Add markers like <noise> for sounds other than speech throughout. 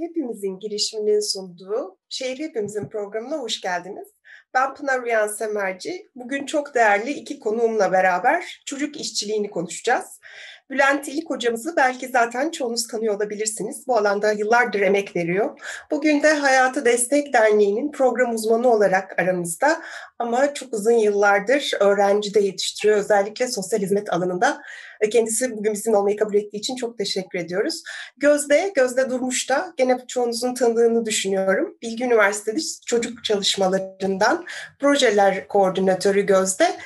Hepimizin girişiminin sunduğu Şehir Hepimizin programına hoş geldiniz. Ben Pınar Uyan Semerci. Bugün çok değerli iki konuğumla beraber çocuk işçiliğini konuşacağız. Bülent İlik hocamızı belki zaten çoğunuz tanıyor olabilirsiniz. Bu alanda yıllardır emek veriyor. Bugün de Hayatı Destek Derneği'nin program uzmanı olarak aramızda ama çok uzun yıllardır öğrenci de yetiştiriyor. Özellikle sosyal hizmet alanında. Kendisi bugün bizim olmayı kabul ettiği için çok teşekkür ediyoruz. Gözde, Gözde Durmuş da gene çoğunuzun tanıdığını düşünüyorum. Bilgi Üniversitesi çocuk çalışmalarından projeler koordinatörü Gözde.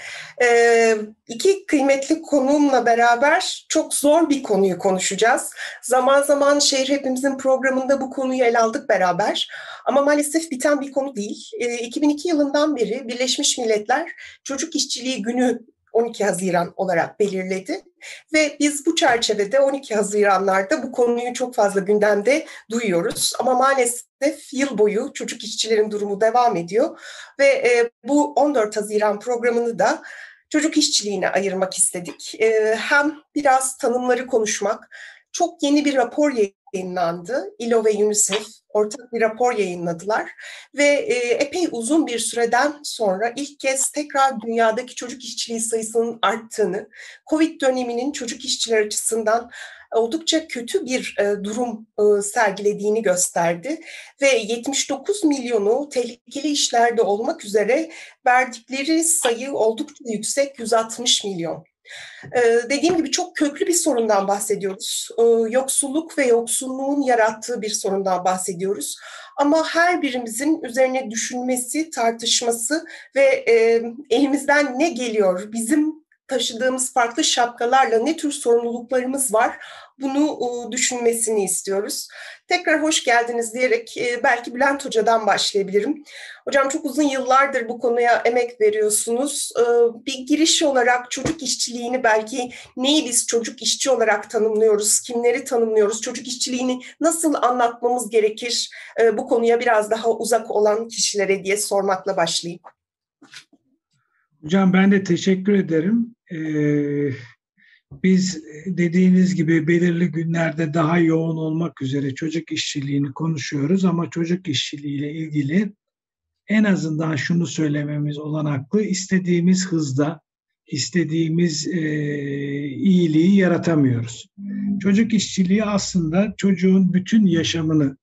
Ee, iki kıymetli konuğumla beraber çok zor bir konuyu konuşacağız. Zaman zaman Şehir Hepimizin programında bu konuyu ele aldık beraber. Ama maalesef biten bir konu değil. Ee, 2002 yılından beri Birleşmiş Milletler Çocuk İşçiliği Günü 12 Haziran olarak belirledi. Ve biz bu çerçevede 12 Haziranlarda bu konuyu çok fazla gündemde duyuyoruz. Ama maalesef yıl boyu çocuk işçilerin durumu devam ediyor. Ve e, bu 14 Haziran programını da çocuk işçiliğine ayırmak istedik. E, hem biraz tanımları konuşmak, çok yeni bir rapor yayınlandı. ILO ve UNICEF ortak bir rapor yayınladılar ve e, epey uzun bir süreden sonra ilk kez tekrar dünyadaki çocuk işçiliği sayısının arttığını, Covid döneminin çocuk işçiler açısından oldukça kötü bir e, durum e, sergilediğini gösterdi ve 79 milyonu tehlikeli işlerde olmak üzere verdikleri sayı oldukça yüksek 160 milyon. Dediğim gibi çok köklü bir sorundan bahsediyoruz. Yoksulluk ve yoksunluğun yarattığı bir sorundan bahsediyoruz. Ama her birimizin üzerine düşünmesi, tartışması ve elimizden ne geliyor, bizim taşıdığımız farklı şapkalarla ne tür sorumluluklarımız var bunu düşünmesini istiyoruz. Tekrar hoş geldiniz diyerek e, belki Bülent Hoca'dan başlayabilirim. Hocam çok uzun yıllardır bu konuya emek veriyorsunuz. E, bir giriş olarak çocuk işçiliğini belki neyi biz çocuk işçi olarak tanımlıyoruz, kimleri tanımlıyoruz, çocuk işçiliğini nasıl anlatmamız gerekir e, bu konuya biraz daha uzak olan kişilere diye sormakla başlayayım. Hocam ben de teşekkür ederim. Ee, biz dediğiniz gibi belirli günlerde daha yoğun olmak üzere çocuk işçiliğini konuşuyoruz ama çocuk işçiliğiyle ilgili en azından şunu söylememiz olanaklı istediğimiz hızda istediğimiz e, iyiliği yaratamıyoruz. Çocuk işçiliği aslında çocuğun bütün yaşamını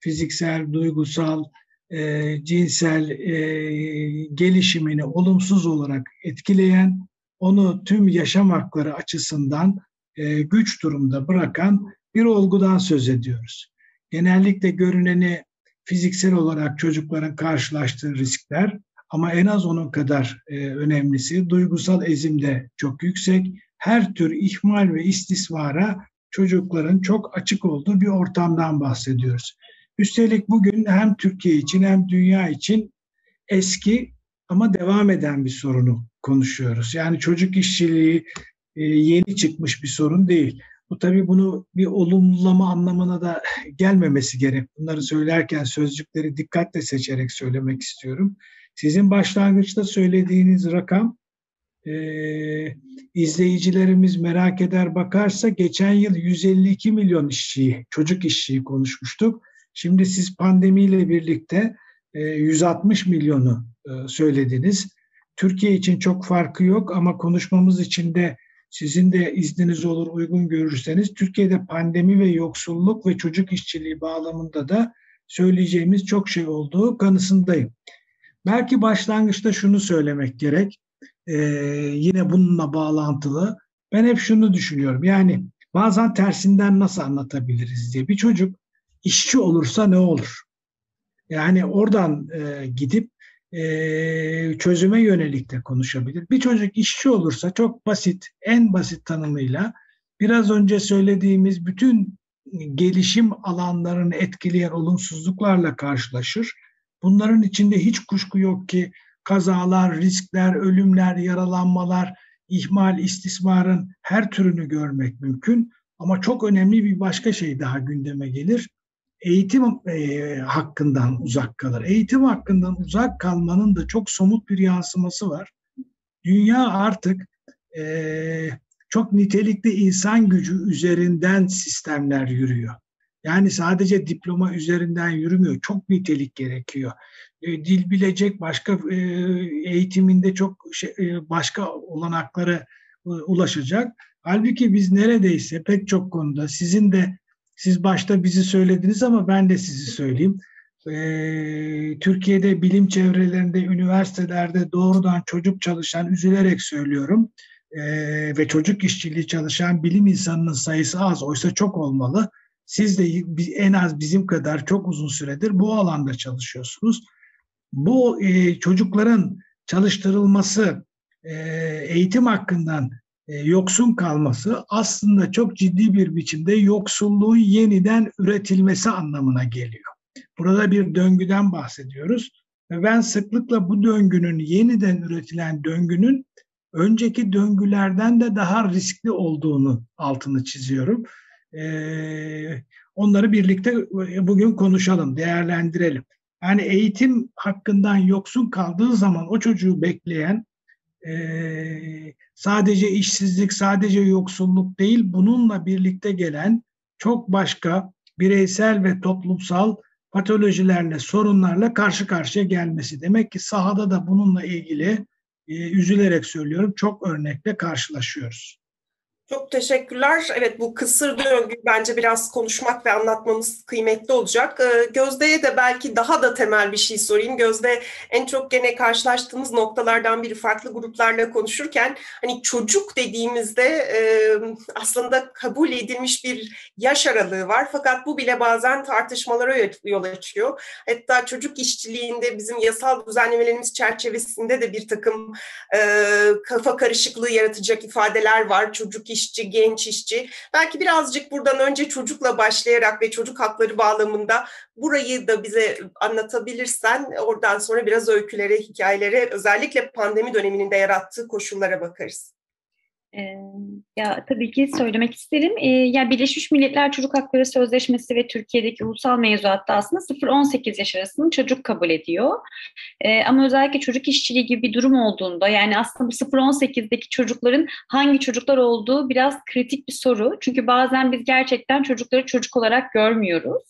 fiziksel, duygusal, e, cinsel e, gelişimini olumsuz olarak etkileyen, onu tüm yaşam hakları açısından e, güç durumda bırakan bir olgudan söz ediyoruz. Genellikle görüneni fiziksel olarak çocukların karşılaştığı riskler ama en az onun kadar e, önemlisi duygusal ezimde çok yüksek. Her tür ihmal ve istismara çocukların çok açık olduğu bir ortamdan bahsediyoruz. Üstelik bugün hem Türkiye için hem dünya için eski ama devam eden bir sorunu konuşuyoruz. Yani çocuk işçiliği e, yeni çıkmış bir sorun değil. Bu tabii bunu bir olumlama anlamına da gelmemesi gerek. Bunları söylerken sözcükleri dikkatle seçerek söylemek istiyorum. Sizin başlangıçta söylediğiniz rakam e, izleyicilerimiz merak eder bakarsa geçen yıl 152 milyon işçiyi, çocuk işçiyi konuşmuştuk. Şimdi siz pandemiyle birlikte 160 e, milyonu e, söylediniz. Türkiye için çok farkı yok ama konuşmamız için de sizin de izniniz olur uygun görürseniz Türkiye'de pandemi ve yoksulluk ve çocuk işçiliği bağlamında da söyleyeceğimiz çok şey olduğu kanısındayım. Belki başlangıçta şunu söylemek gerek. Ee, yine bununla bağlantılı. Ben hep şunu düşünüyorum. Yani bazen tersinden nasıl anlatabiliriz diye. Bir çocuk işçi olursa ne olur? Yani oradan e, gidip e, çözüme yönelik de konuşabilir. Bir çocuk işçi olursa çok basit, en basit tanımıyla biraz önce söylediğimiz bütün gelişim alanlarını etkileyen olumsuzluklarla karşılaşır. Bunların içinde hiç kuşku yok ki kazalar, riskler, ölümler, yaralanmalar, ihmal, istismarın her türünü görmek mümkün. Ama çok önemli bir başka şey daha gündeme gelir eğitim e, hakkından uzak kalır. Eğitim hakkından uzak kalmanın da çok somut bir yansıması var. Dünya artık e, çok nitelikli insan gücü üzerinden sistemler yürüyor. Yani sadece diploma üzerinden yürümüyor. Çok nitelik gerekiyor. E, dil bilecek, başka e, eğitiminde çok şey, e, başka olanaklara ulaşacak. Halbuki biz neredeyse pek çok konuda sizin de siz başta bizi söylediniz ama ben de sizi söyleyeyim. Ee, Türkiye'de bilim çevrelerinde, üniversitelerde doğrudan çocuk çalışan, üzülerek söylüyorum, e, ve çocuk işçiliği çalışan bilim insanının sayısı az. Oysa çok olmalı. Siz de en az bizim kadar çok uzun süredir bu alanda çalışıyorsunuz. Bu e, çocukların çalıştırılması, e, eğitim hakkından yoksun kalması aslında çok ciddi bir biçimde yoksulluğun yeniden üretilmesi anlamına geliyor. Burada bir döngüden bahsediyoruz ve ben sıklıkla bu döngünün yeniden üretilen döngünün önceki döngülerden de daha riskli olduğunu altını çiziyorum. Ee, onları birlikte bugün konuşalım, değerlendirelim. Yani eğitim hakkından yoksun kaldığı zaman o çocuğu bekleyen e, sadece işsizlik, sadece yoksulluk değil, bununla birlikte gelen çok başka bireysel ve toplumsal patolojilerle, sorunlarla karşı karşıya gelmesi. Demek ki sahada da bununla ilgili e, üzülerek söylüyorum çok örnekle karşılaşıyoruz. Çok teşekkürler. Evet bu kısır döngü bence biraz konuşmak ve anlatmamız kıymetli olacak. Ee, Gözde'ye de belki daha da temel bir şey sorayım. Gözde en çok gene karşılaştığımız noktalardan biri farklı gruplarla konuşurken hani çocuk dediğimizde e, aslında kabul edilmiş bir yaş aralığı var. Fakat bu bile bazen tartışmalara yol açıyor. Hatta çocuk işçiliğinde bizim yasal düzenlemelerimiz çerçevesinde de bir takım e, kafa karışıklığı yaratacak ifadeler var. Çocuk iş işçi, genç işçi. Belki birazcık buradan önce çocukla başlayarak ve çocuk hakları bağlamında burayı da bize anlatabilirsen oradan sonra biraz öykülere, hikayelere özellikle pandemi döneminin de yarattığı koşullara bakarız. Ee, ya tabii ki söylemek isterim. Ee, ya Birleşmiş Milletler Çocuk Hakları Sözleşmesi ve Türkiye'deki ulusal mevzuatta aslında 0-18 yaş arasını çocuk kabul ediyor. Ee, ama özellikle çocuk işçiliği gibi bir durum olduğunda yani aslında bu 0-18'deki çocukların hangi çocuklar olduğu biraz kritik bir soru. Çünkü bazen biz gerçekten çocukları çocuk olarak görmüyoruz.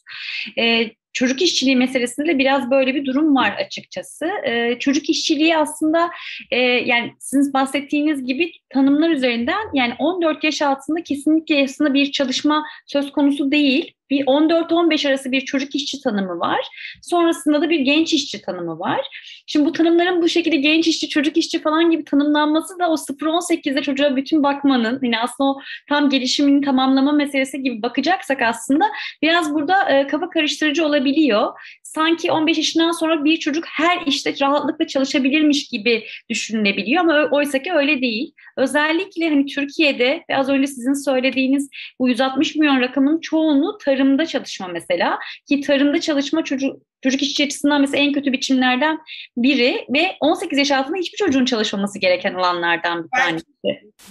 Ee, çocuk işçiliği meselesinde de biraz böyle bir durum var açıkçası. Ee, çocuk işçiliği aslında e, yani sizin bahsettiğiniz gibi tanımlar üzerinden yani 14 yaş altında kesinlikle aslında bir çalışma söz konusu değil bir 14-15 arası bir çocuk işçi tanımı var. Sonrasında da bir genç işçi tanımı var. Şimdi bu tanımların bu şekilde genç işçi, çocuk işçi falan gibi tanımlanması da o 0-18'de çocuğa bütün bakmanın, yine aslında o tam gelişimini tamamlama meselesi gibi bakacaksak aslında biraz burada e, kafa karıştırıcı olabiliyor. Sanki 15 yaşından sonra bir çocuk her işte rahatlıkla çalışabilirmiş gibi düşünülebiliyor ama oysa ki öyle değil. Özellikle hani Türkiye'de ve az önce sizin söylediğiniz bu 160 milyon rakamın çoğunu tarım tarımda çalışma mesela. Ki tarımda çalışma çocuk çocuk işçi açısından mesela en kötü biçimlerden biri ve 18 yaş altında hiçbir çocuğun çalışmaması gereken alanlardan bir tanesi.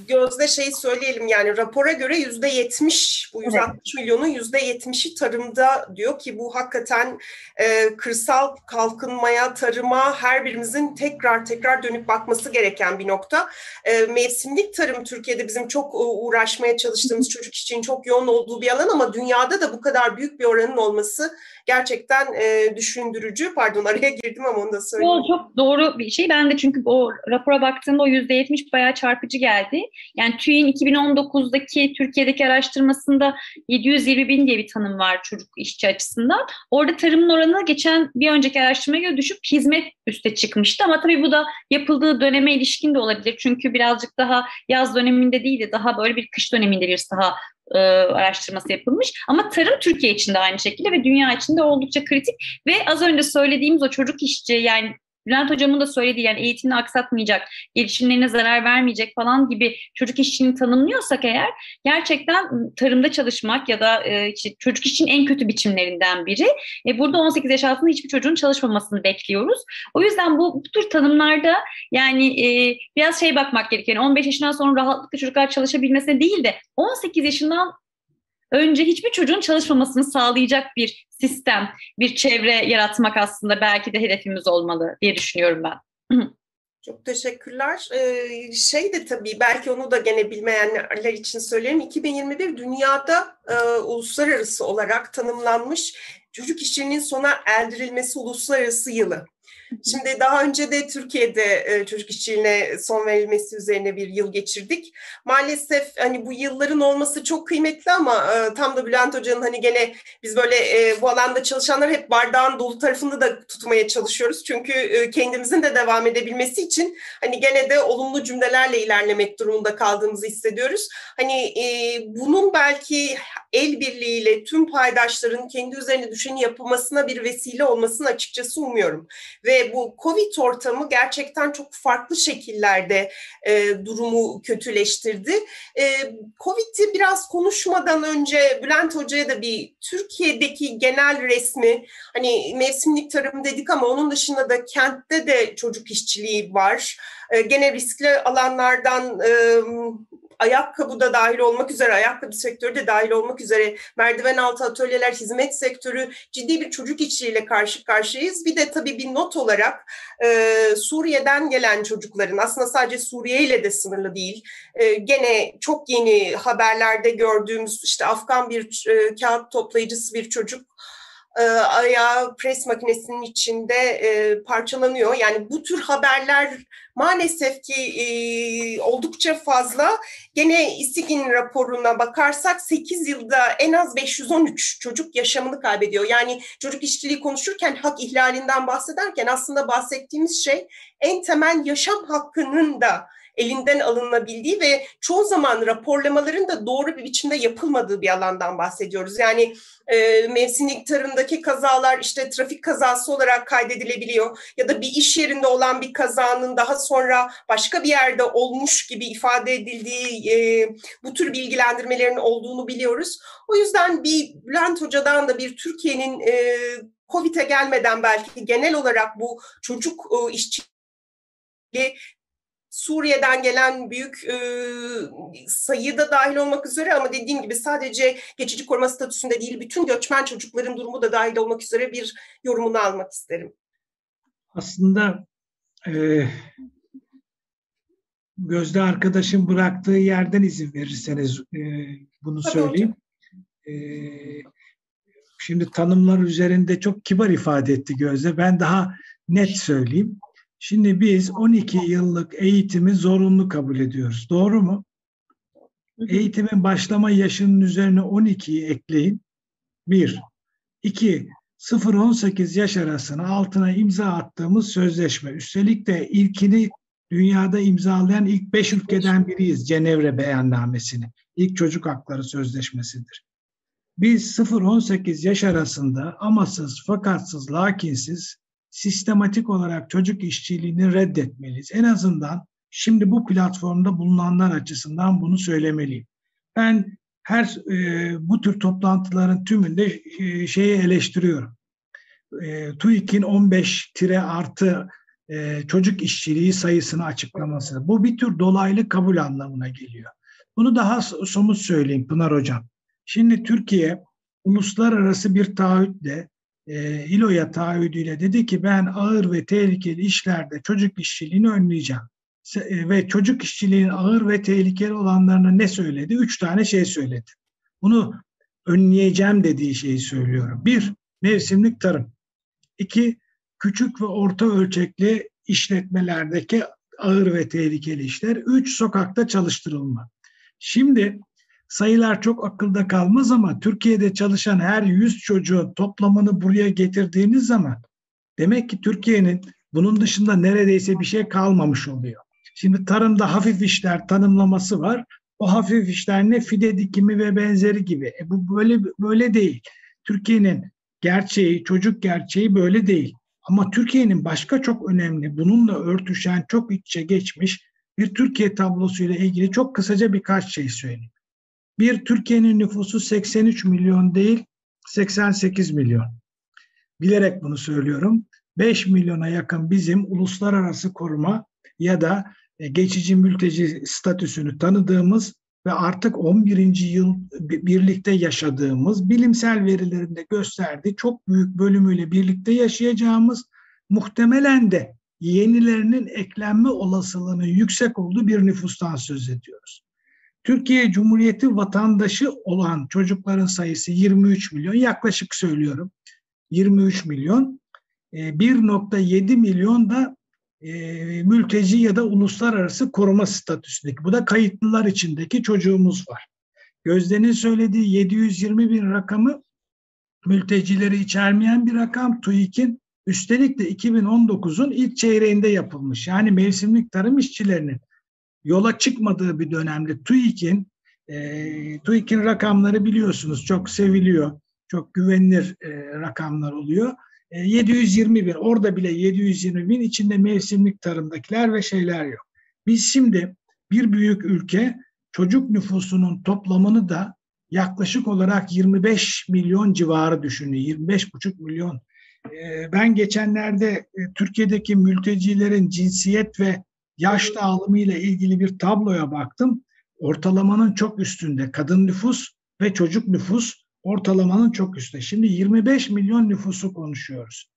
Gözde şey söyleyelim yani rapora göre yüzde yetmiş bu 160 evet. milyonun yüzde yetmişi tarımda diyor ki bu hakikaten e, kırsal kalkınmaya, tarıma her birimizin tekrar tekrar dönüp bakması gereken bir nokta. E, mevsimlik tarım Türkiye'de bizim çok uğraşmaya çalıştığımız çocuk için çok yoğun olduğu bir alan ama dünyada da bu kadar büyük bir oranın olması gerçekten e, düşündürücü. Pardon <laughs> araya girdim ama onu da söyleyeyim. O çok doğru bir şey. Ben de çünkü o rapora baktığımda o yüzde yetmiş bayağı çarpıcı geldi. Yani TÜİ'nin 2019'daki Türkiye'deki araştırmasında 720 bin diye bir tanım var çocuk işçi açısından. Orada tarımın oranı geçen bir önceki araştırmaya göre düşüp hizmet üste çıkmıştı. Ama tabii bu da yapıldığı döneme ilişkin de olabilir. Çünkü birazcık daha yaz döneminde değil de daha böyle bir kış döneminde bir daha e, araştırması yapılmış. Ama tarım Türkiye için de aynı şekilde ve dünya için de oldukça kritik. Ve az önce söylediğimiz o çocuk işçi yani Bülent Hocam'ın da söylediği yani eğitimini aksatmayacak, gelişimlerine zarar vermeyecek falan gibi çocuk işçiliğini tanımlıyorsak eğer gerçekten tarımda çalışmak ya da e, çocuk işçinin en kötü biçimlerinden biri. E, burada 18 yaş altında hiçbir çocuğun çalışmamasını bekliyoruz. O yüzden bu, bu tür tanımlarda yani e, biraz şey bakmak gerekiyor. Yani 15 yaşından sonra rahatlıkla çocuklar çalışabilmesine değil de 18 yaşından önce hiçbir çocuğun çalışmamasını sağlayacak bir sistem, bir çevre yaratmak aslında belki de hedefimiz olmalı diye düşünüyorum ben. <clears throat> Çok teşekkürler. Ee, şey de tabii belki onu da gene bilmeyenler için söyleyeyim. 2021 dünyada e, uluslararası olarak tanımlanmış çocuk işçiliğinin sona erdirilmesi uluslararası yılı. Şimdi daha önce de Türkiye'de e, çocuk işçiliğine son verilmesi üzerine bir yıl geçirdik. Maalesef hani bu yılların olması çok kıymetli ama e, tam da Bülent Hoca'nın hani gene biz böyle e, bu alanda çalışanlar hep bardağın dolu tarafında da tutmaya çalışıyoruz. Çünkü kendimizin de devam edebilmesi için hani gene de olumlu cümlelerle ilerlemek durumunda kaldığımızı hissediyoruz. Hani bunun belki el birliğiyle tüm paydaşların kendi üzerine düşeni yapılmasına bir vesile olmasını açıkçası umuyorum. Ve bu Covid ortamı gerçekten çok farklı şekillerde e, durumu kötüleştirdi. E, Covid'i biraz konuşmadan önce Bülent Hoca'ya da bir Türkiye'deki genel resmi, hani mevsimlik tarım dedik ama onun dışında da kentte de çocuk işçiliği var. E, gene riskli alanlardan e, ayakkabı da dahil olmak üzere, ayakkabı sektörü de dahil olmak üzere merdiven altı atölyeler, hizmet sektörü ciddi bir çocuk işçiliğiyle karşı karşıyayız. Bir de tabii bir not olarak e, Suriye'den gelen çocukların aslında sadece Suriye ile de sınırlı değil. E, gene çok yeni haberlerde gördüğümüz işte Afgan bir e, kağıt toplayıcısı bir çocuk e, ayağı pres makinesinin içinde e, parçalanıyor. Yani bu tür haberler maalesef ki e, oldukça fazla. Gene İSİG'in raporuna bakarsak 8 yılda en az 513 çocuk yaşamını kaybediyor. Yani çocuk işçiliği konuşurken hak ihlalinden bahsederken aslında bahsettiğimiz şey en temel yaşam hakkının da elinden alınabildiği ve çoğu zaman raporlamaların da doğru bir biçimde yapılmadığı bir alandan bahsediyoruz. Yani e, mevsimlik tarımdaki kazalar işte trafik kazası olarak kaydedilebiliyor ya da bir iş yerinde olan bir kazanın daha sonra başka bir yerde olmuş gibi ifade edildiği e, bu tür bilgilendirmelerin olduğunu biliyoruz. O yüzden bir Bülent Hoca'dan da bir Türkiye'nin e, COVID'e gelmeden belki genel olarak bu çocuk e, işçi Suriye'den gelen büyük e, sayıda dahil olmak üzere ama dediğim gibi sadece geçici koruma statüsünde değil bütün göçmen çocukların durumu da dahil olmak üzere bir yorumunu almak isterim. Aslında e, Gözde arkadaşım bıraktığı yerden izin verirseniz e, bunu Tabii söyleyeyim. E, şimdi tanımlar üzerinde çok kibar ifade etti Gözde. Ben daha net söyleyeyim. Şimdi biz 12 yıllık eğitimi zorunlu kabul ediyoruz. Doğru mu? Eğitimin başlama yaşının üzerine 12'yi ekleyin. Bir. İki, 0-18 yaş arasına altına imza attığımız sözleşme. Üstelik de ilkini dünyada imzalayan ilk beş ülkeden biriyiz. Cenevre Beyannamesini. İlk çocuk hakları sözleşmesidir. Biz 0-18 yaş arasında amasız, fakatsız, lakinsiz sistematik olarak çocuk işçiliğini reddetmeliyiz. En azından şimdi bu platformda bulunanlar açısından bunu söylemeliyim. Ben her e, bu tür toplantıların tümünde e, şeyi eleştiriyorum. E, TÜİK'in 15 tire artı e, çocuk işçiliği sayısını açıklaması. Bu bir tür dolaylı kabul anlamına geliyor. Bunu daha somut söyleyeyim Pınar Hocam. Şimdi Türkiye uluslararası bir taahhütle e, İLO'ya taahhüdüyle dedi ki ben ağır ve tehlikeli işlerde çocuk işçiliğini önleyeceğim. E, ve çocuk işçiliğinin ağır ve tehlikeli olanlarına ne söyledi? Üç tane şey söyledi. Bunu önleyeceğim dediği şeyi söylüyorum. Bir, mevsimlik tarım. İki, küçük ve orta ölçekli işletmelerdeki ağır ve tehlikeli işler. Üç, sokakta çalıştırılma. Şimdi sayılar çok akılda kalmaz ama Türkiye'de çalışan her 100 çocuğun toplamını buraya getirdiğiniz zaman demek ki Türkiye'nin bunun dışında neredeyse bir şey kalmamış oluyor. Şimdi tarımda hafif işler tanımlaması var. O hafif işler ne fide dikimi ve benzeri gibi. E bu böyle böyle değil. Türkiye'nin gerçeği, çocuk gerçeği böyle değil. Ama Türkiye'nin başka çok önemli, bununla örtüşen, çok içe geçmiş bir Türkiye tablosuyla ilgili çok kısaca birkaç şey söyleyeyim. Bir, Türkiye'nin nüfusu 83 milyon değil, 88 milyon. Bilerek bunu söylüyorum. 5 milyona yakın bizim uluslararası koruma ya da e, geçici mülteci statüsünü tanıdığımız ve artık 11. yıl birlikte yaşadığımız bilimsel verilerinde gösterdiği çok büyük bölümüyle birlikte yaşayacağımız muhtemelen de yenilerinin eklenme olasılığının yüksek olduğu bir nüfustan söz ediyoruz. Türkiye Cumhuriyeti vatandaşı olan çocukların sayısı 23 milyon, yaklaşık söylüyorum 23 milyon. 1.7 ee, milyon da e, mülteci ya da uluslararası koruma statüsündeki. Bu da kayıtlılar içindeki çocuğumuz var. Gözde'nin söylediği 720 bin rakamı mültecileri içermeyen bir rakam. TÜİK'in üstelik de 2019'un ilk çeyreğinde yapılmış. Yani mevsimlik tarım işçilerinin yola çıkmadığı bir dönemde TÜİK'in e, TÜİK'in rakamları biliyorsunuz çok seviliyor. Çok güvenilir e, rakamlar oluyor. 720 e, bin, orada bile 720 bin içinde mevsimlik tarımdakiler ve şeyler yok. Biz şimdi bir büyük ülke çocuk nüfusunun toplamını da yaklaşık olarak 25 milyon civarı düşünüyor. 25,5 milyon. E, ben geçenlerde e, Türkiye'deki mültecilerin cinsiyet ve yaş dağılımı ile ilgili bir tabloya baktım. Ortalamanın çok üstünde kadın nüfus ve çocuk nüfus ortalamanın çok üstünde. Şimdi 25 milyon nüfusu konuşuyoruz.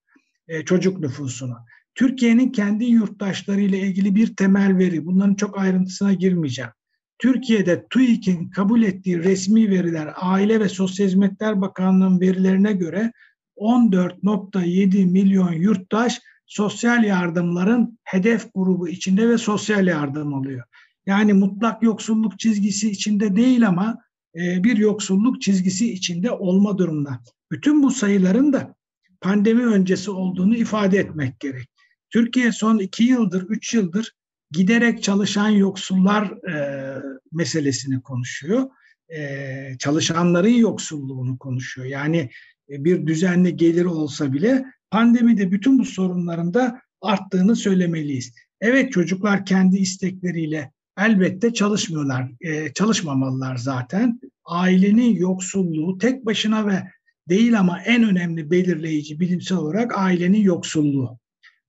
E, çocuk nüfusunu. Türkiye'nin kendi yurttaşları ile ilgili bir temel veri. Bunların çok ayrıntısına girmeyeceğim. Türkiye'de TÜİK'in kabul ettiği resmi veriler Aile ve Sosyal Hizmetler Bakanlığı'nın verilerine göre 14.7 milyon yurttaş sosyal yardımların hedef grubu içinde ve sosyal yardım alıyor. Yani mutlak yoksulluk çizgisi içinde değil ama e, bir yoksulluk çizgisi içinde olma durumunda. Bütün bu sayıların da pandemi öncesi olduğunu ifade etmek gerek. Türkiye son iki yıldır, üç yıldır giderek çalışan yoksullar e, meselesini konuşuyor. E, çalışanların yoksulluğunu konuşuyor. Yani bir düzenli gelir olsa bile pandemide bütün bu sorunların da arttığını söylemeliyiz. Evet çocuklar kendi istekleriyle elbette çalışmıyorlar, e, çalışmamalılar zaten. Ailenin yoksulluğu tek başına ve değil ama en önemli belirleyici bilimsel olarak ailenin yoksulluğu.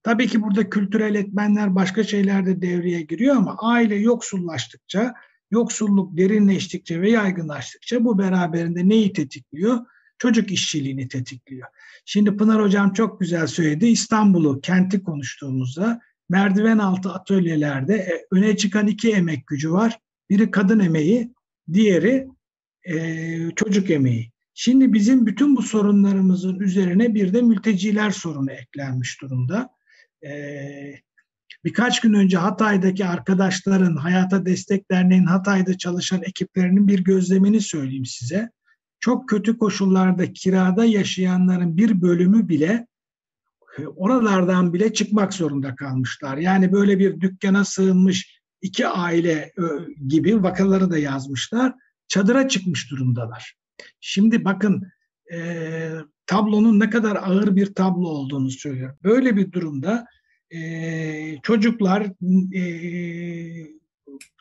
Tabii ki burada kültürel etmenler başka şeyler de devreye giriyor ama aile yoksullaştıkça, yoksulluk derinleştikçe ve yaygınlaştıkça bu beraberinde neyi tetikliyor? Çocuk işçiliğini tetikliyor. Şimdi Pınar Hocam çok güzel söyledi. İstanbul'u, kenti konuştuğumuzda merdiven altı atölyelerde e, öne çıkan iki emek gücü var. Biri kadın emeği, diğeri e, çocuk emeği. Şimdi bizim bütün bu sorunlarımızın üzerine bir de mülteciler sorunu eklenmiş durumda. E, birkaç gün önce Hatay'daki arkadaşların Hayata Destek Derneği'nin Hatay'da çalışan ekiplerinin bir gözlemini söyleyeyim size. Çok kötü koşullarda kirada yaşayanların bir bölümü bile oralardan bile çıkmak zorunda kalmışlar. Yani böyle bir dükkana sığınmış iki aile gibi vakaları da yazmışlar. Çadıra çıkmış durumdalar. Şimdi bakın e, tablonun ne kadar ağır bir tablo olduğunu söylüyor. Böyle bir durumda e, çocuklar e,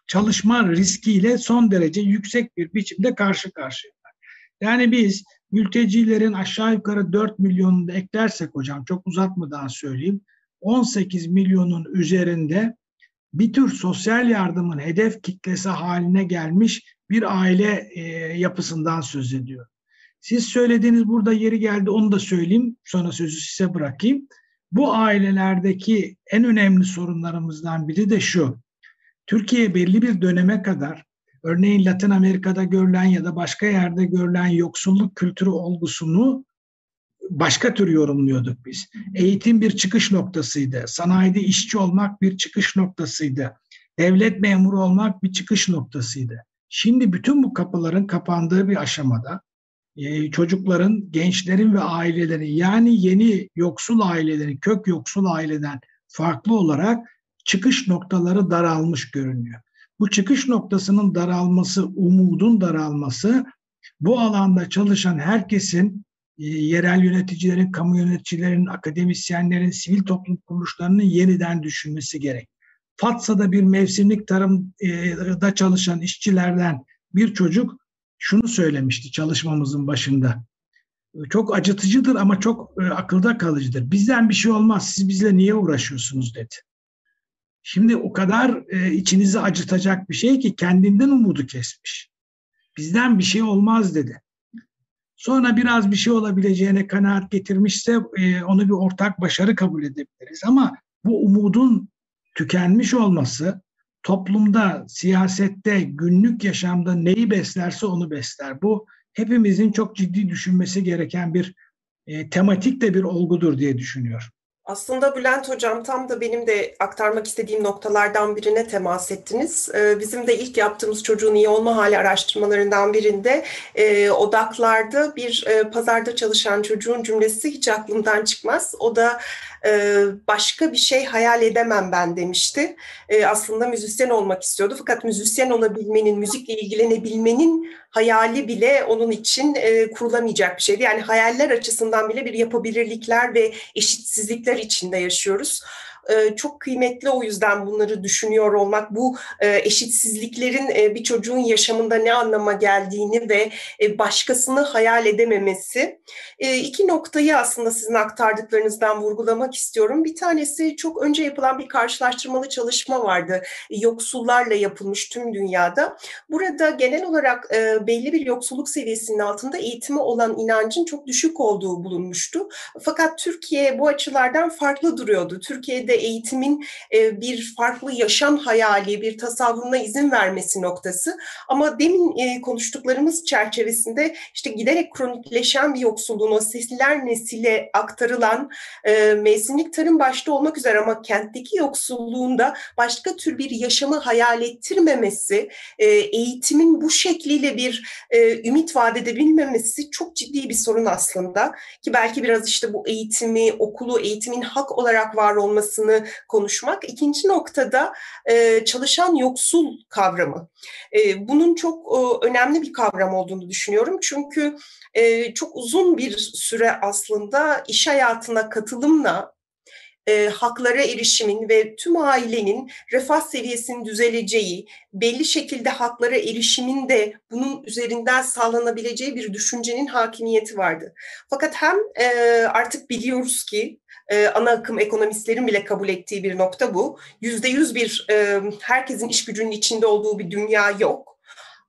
çalışma riskiyle son derece yüksek bir biçimde karşı karşıyalar. Yani biz mültecilerin aşağı yukarı 4 milyonunu da eklersek hocam çok uzatmadan söyleyeyim 18 milyonun üzerinde bir tür sosyal yardımın hedef kitlesi haline gelmiş bir aile e, yapısından söz ediyor. Siz söylediğiniz burada yeri geldi onu da söyleyeyim sonra sözü size bırakayım. Bu ailelerdeki en önemli sorunlarımızdan biri de şu. Türkiye belli bir döneme kadar örneğin Latin Amerika'da görülen ya da başka yerde görülen yoksulluk kültürü olgusunu başka tür yorumluyorduk biz. Eğitim bir çıkış noktasıydı. Sanayide işçi olmak bir çıkış noktasıydı. Devlet memuru olmak bir çıkış noktasıydı. Şimdi bütün bu kapıların kapandığı bir aşamada e, çocukların, gençlerin ve ailelerin yani yeni yoksul ailelerin, kök yoksul aileden farklı olarak çıkış noktaları daralmış görünüyor. Bu çıkış noktasının daralması, umudun daralması bu alanda çalışan herkesin, e, yerel yöneticilerin, kamu yöneticilerin, akademisyenlerin, sivil toplum kuruluşlarının yeniden düşünmesi gerek. Fatsa'da bir mevsimlik tarımda e, çalışan işçilerden bir çocuk şunu söylemişti çalışmamızın başında. Çok acıtıcıdır ama çok e, akılda kalıcıdır. Bizden bir şey olmaz, siz bizle niye uğraşıyorsunuz dedi. Şimdi o kadar e, içinizi acıtacak bir şey ki kendinden umudu kesmiş. Bizden bir şey olmaz dedi. Sonra biraz bir şey olabileceğine kanaat getirmişse e, onu bir ortak başarı kabul edebiliriz. Ama bu umudun tükenmiş olması toplumda, siyasette, günlük yaşamda neyi beslerse onu besler. Bu hepimizin çok ciddi düşünmesi gereken bir e, tematik de bir olgudur diye düşünüyorum. Aslında Bülent Hocam tam da benim de aktarmak istediğim noktalardan birine temas ettiniz. Ee, bizim de ilk yaptığımız çocuğun iyi olma hali araştırmalarından birinde e, odaklarda bir e, pazarda çalışan çocuğun cümlesi hiç aklımdan çıkmaz. O da başka bir şey hayal edemem ben demişti. E, aslında müzisyen olmak istiyordu fakat müzisyen olabilmenin, müzikle ilgilenebilmenin hayali bile onun için e, kurulamayacak bir şeydi. Yani hayaller açısından bile bir yapabilirlikler ve eşitsizlikler içinde yaşıyoruz e, çok kıymetli o yüzden bunları düşünüyor olmak. Bu e, eşitsizliklerin e, bir çocuğun yaşamında ne anlama geldiğini ve e, başkasını hayal edememesi. İki noktayı aslında sizin aktardıklarınızdan vurgulamak istiyorum. Bir tanesi çok önce yapılan bir karşılaştırmalı çalışma vardı. Yoksullarla yapılmış tüm dünyada. Burada genel olarak belli bir yoksulluk seviyesinin altında eğitime olan inancın çok düşük olduğu bulunmuştu. Fakat Türkiye bu açılardan farklı duruyordu. Türkiye'de de eğitimin e, bir farklı yaşam hayali, bir tasavvuruna izin vermesi noktası. Ama demin e, konuştuklarımız çerçevesinde işte giderek kronikleşen bir yoksulluğun o sesler nesile aktarılan e, mevsimlik tarım başta olmak üzere ama kentteki yoksulluğunda başka tür bir yaşamı hayal ettirmemesi, eğitimin bu şekliyle bir ümit vaat edebilmemesi çok ciddi bir sorun aslında. Ki belki biraz işte bu eğitimi, okulu, eğitimin hak olarak var olması noktasını konuşmak. İkinci noktada e, çalışan yoksul kavramı. E, bunun çok e, önemli bir kavram olduğunu düşünüyorum. Çünkü e, çok uzun bir süre aslında iş hayatına katılımla e, haklara erişimin ve tüm ailenin refah seviyesinin düzeleceği, belli şekilde haklara erişimin de bunun üzerinden sağlanabileceği bir düşüncenin hakimiyeti vardı. Fakat hem e, artık biliyoruz ki e, ana akım ekonomistlerin bile kabul ettiği bir nokta bu. Yüzde yüz bir e, herkesin iş gücünün içinde olduğu bir dünya yok.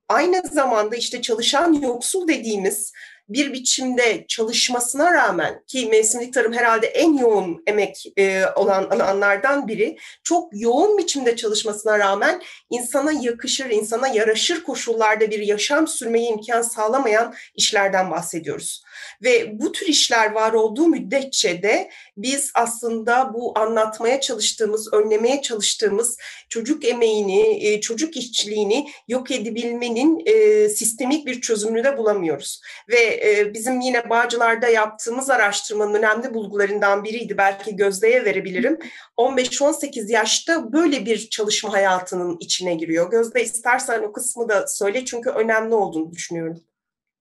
Aynı zamanda işte çalışan yoksul dediğimiz bir biçimde çalışmasına rağmen ki mevsimlik tarım herhalde en yoğun emek e, olan alanlardan biri çok yoğun biçimde çalışmasına rağmen insana yakışır, insana yaraşır koşullarda bir yaşam sürmeyi imkan sağlamayan işlerden bahsediyoruz. Ve bu tür işler var olduğu müddetçe de biz aslında bu anlatmaya çalıştığımız, önlemeye çalıştığımız çocuk emeğini, e, çocuk işçiliğini yok edebilmenin e, sistemik bir çözümünü de bulamıyoruz. Ve e, bizim yine Bağcılar'da yaptığımız araştırmanın önemli bulgularından biriydi. Belki Gözde'ye verebilirim. 15-18 yaşta böyle bir çalışma hayatının içine giriyor. Gözde istersen o kısmı da söyle çünkü önemli olduğunu düşünüyorum.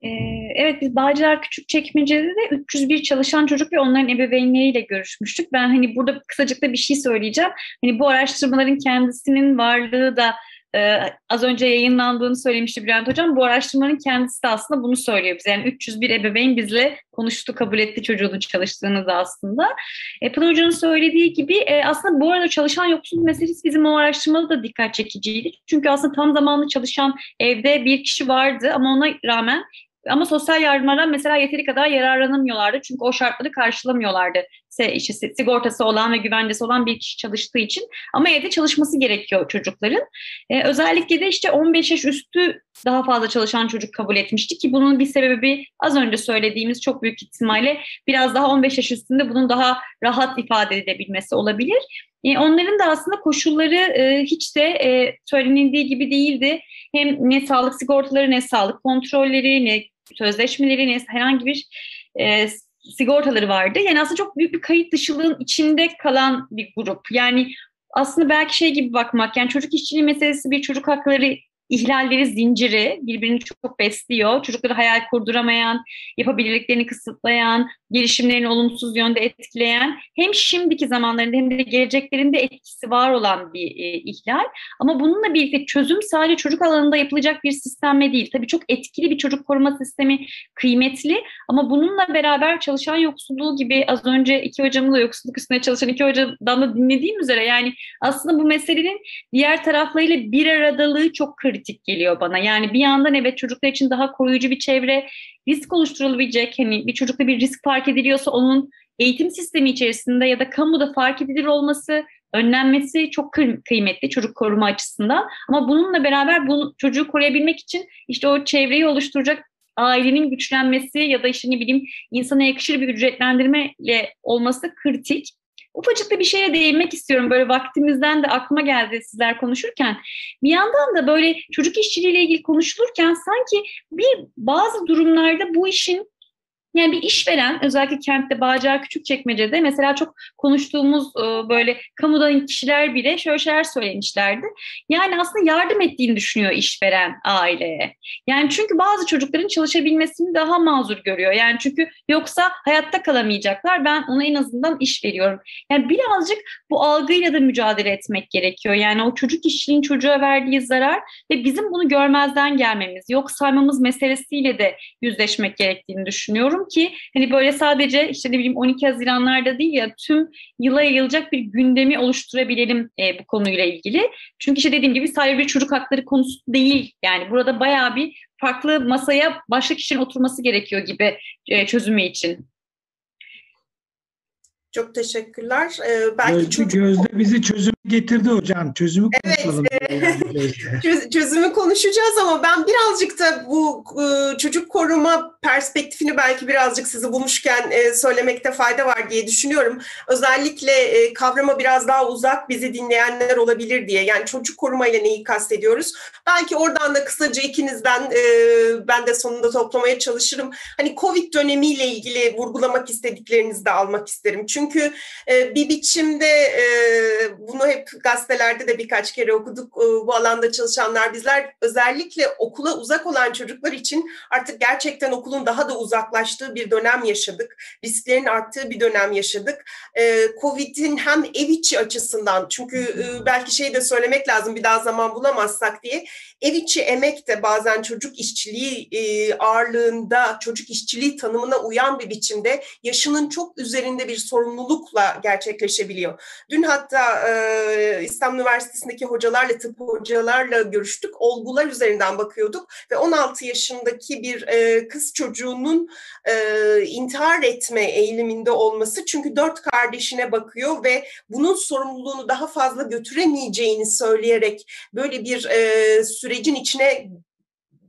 Ee, evet biz Bağcılar Küçükçekmece'de de 301 çalışan çocuk ve onların ebeveynleriyle görüşmüştük. Ben hani burada kısacık da bir şey söyleyeceğim. Hani bu araştırmaların kendisinin varlığı da e, az önce yayınlandığını söylemişti Bülent Hocam. Bu araştırmanın kendisi de aslında bunu söylüyor bize. Yani 301 ebeveyn bizle konuştu, kabul etti çocuğunun çalıştığını da aslında. E, Pınar Hoca'nın söylediği gibi e, aslında bu arada çalışan yoksulluk meselesi bizim o araştırmada da dikkat çekiciydi. Çünkü aslında tam zamanlı çalışan evde bir kişi vardı ama ona rağmen ama sosyal yardımlardan mesela yeteri kadar yararlanamıyorlardı. Çünkü o şartları karşılamıyorlardı. İşte sigortası olan ve güvencesi olan bir kişi çalıştığı için. Ama evde çalışması gerekiyor çocukların. Ee, özellikle de işte 15 yaş üstü daha fazla çalışan çocuk kabul etmişti ki bunun bir sebebi az önce söylediğimiz çok büyük ihtimalle biraz daha 15 yaş üstünde bunun daha rahat ifade edebilmesi olabilir. E, onların da aslında koşulları e, hiç de e, söylenildiği gibi değildi. Hem ne sağlık sigortaları ne sağlık kontrolleri ne sözleşmeleri herhangi bir e, sigortaları vardı. Yani aslında çok büyük bir kayıt dışılığın içinde kalan bir grup. Yani aslında belki şey gibi bakmak yani çocuk işçiliği meselesi bir çocuk hakları ihlalleri zinciri birbirini çok besliyor. Çocukları hayal kurduramayan, yapabilirliklerini kısıtlayan, gelişimlerini olumsuz yönde etkileyen hem şimdiki zamanlarında hem de geleceklerinde etkisi var olan bir e, ihlal. Ama bununla birlikte çözüm sadece çocuk alanında yapılacak bir sistemle değil. Tabii çok etkili bir çocuk koruma sistemi kıymetli ama bununla beraber çalışan yoksulluğu gibi az önce iki hocamın da yoksulluk üstüne çalışan iki hocadan da dinlediğim üzere yani aslında bu meselenin diğer taraflarıyla bir aradalığı çok kritik geliyor bana. Yani bir yandan evet çocuklar için daha koruyucu bir çevre, risk oluşturulabilecek hani bir çocukta bir risk fark ediliyorsa onun eğitim sistemi içerisinde ya da kamuda fark edilir olması, önlenmesi çok kıymetli çocuk koruma açısından. Ama bununla beraber bu çocuğu koruyabilmek için işte o çevreyi oluşturacak ailenin güçlenmesi ya da işte ne bileyim insana yakışır bir ücretlendirmeyle olması kritik. Ufacık da bir şeye değinmek istiyorum. Böyle vaktimizden de aklıma geldi sizler konuşurken. Bir yandan da böyle çocuk işçiliğiyle ilgili konuşulurken sanki bir bazı durumlarda bu işin yani bir işveren özellikle kentte Bağcılar Küçükçekmece'de mesela çok konuştuğumuz e, böyle kamudan kişiler bile şöyle şeyler söylemişlerdi. Yani aslında yardım ettiğini düşünüyor işveren aileye. Yani çünkü bazı çocukların çalışabilmesini daha mazur görüyor. Yani çünkü yoksa hayatta kalamayacaklar. Ben ona en azından iş veriyorum. Yani birazcık bu algıyla da mücadele etmek gerekiyor. Yani o çocuk işçiliğin çocuğa verdiği zarar ve bizim bunu görmezden gelmemiz, yok saymamız meselesiyle de yüzleşmek gerektiğini düşünüyorum ki hani böyle sadece işte ne bileyim 12 Haziranlarda değil ya tüm yıla yayılacak bir gündemi oluşturabilelim e, bu konuyla ilgili. Çünkü işte dediğim gibi sadece bir çocuk hakları konusu değil. Yani burada bayağı bir farklı masaya başka kişinin oturması gerekiyor gibi e, çözümü için. Çok teşekkürler. Ee, belki Gözde, çocuk... Gözde bizi çözüm getirdi hocam. Çözümü konuşalım. <laughs> Evet. çözümü konuşacağız ama ben birazcık da bu e, çocuk koruma perspektifini belki birazcık sizi bulmuşken e, söylemekte fayda var diye düşünüyorum. Özellikle e, kavrama biraz daha uzak bizi dinleyenler olabilir diye. Yani çocuk koruma ile neyi kastediyoruz? Belki oradan da kısaca ikinizden ben de sonunda toplamaya çalışırım. Hani Covid dönemiyle ilgili vurgulamak istediklerinizi de almak isterim. Çünkü bir biçimde bunu hep gazetelerde de birkaç kere okuduk. Bu alanda çalışanlar bizler özellikle okula uzak olan çocuklar için artık gerçekten okulun daha da uzaklaştığı bir dönem yaşadık. Risklerin arttığı bir dönem yaşadık. Covid'in hem ev içi açısından çünkü belki şey de söylemek lazım bir daha zaman bulamazsak diye ev içi emek de bazen çocuk işçiliği ağırlığında çocuk işçiliği tanımına uyan bir biçimde yaşının çok üzerinde bir sorumlulukla gerçekleşebiliyor. Dün hatta İstanbul Üniversitesi'ndeki hocalarla, tıp hocalarla görüştük. Olgular üzerinden bakıyorduk ve 16 yaşındaki bir kız çocuğunun intihar etme eğiliminde olması çünkü dört kardeşine bakıyor ve bunun sorumluluğunu daha fazla götüremeyeceğini söyleyerek böyle bir sürecin içine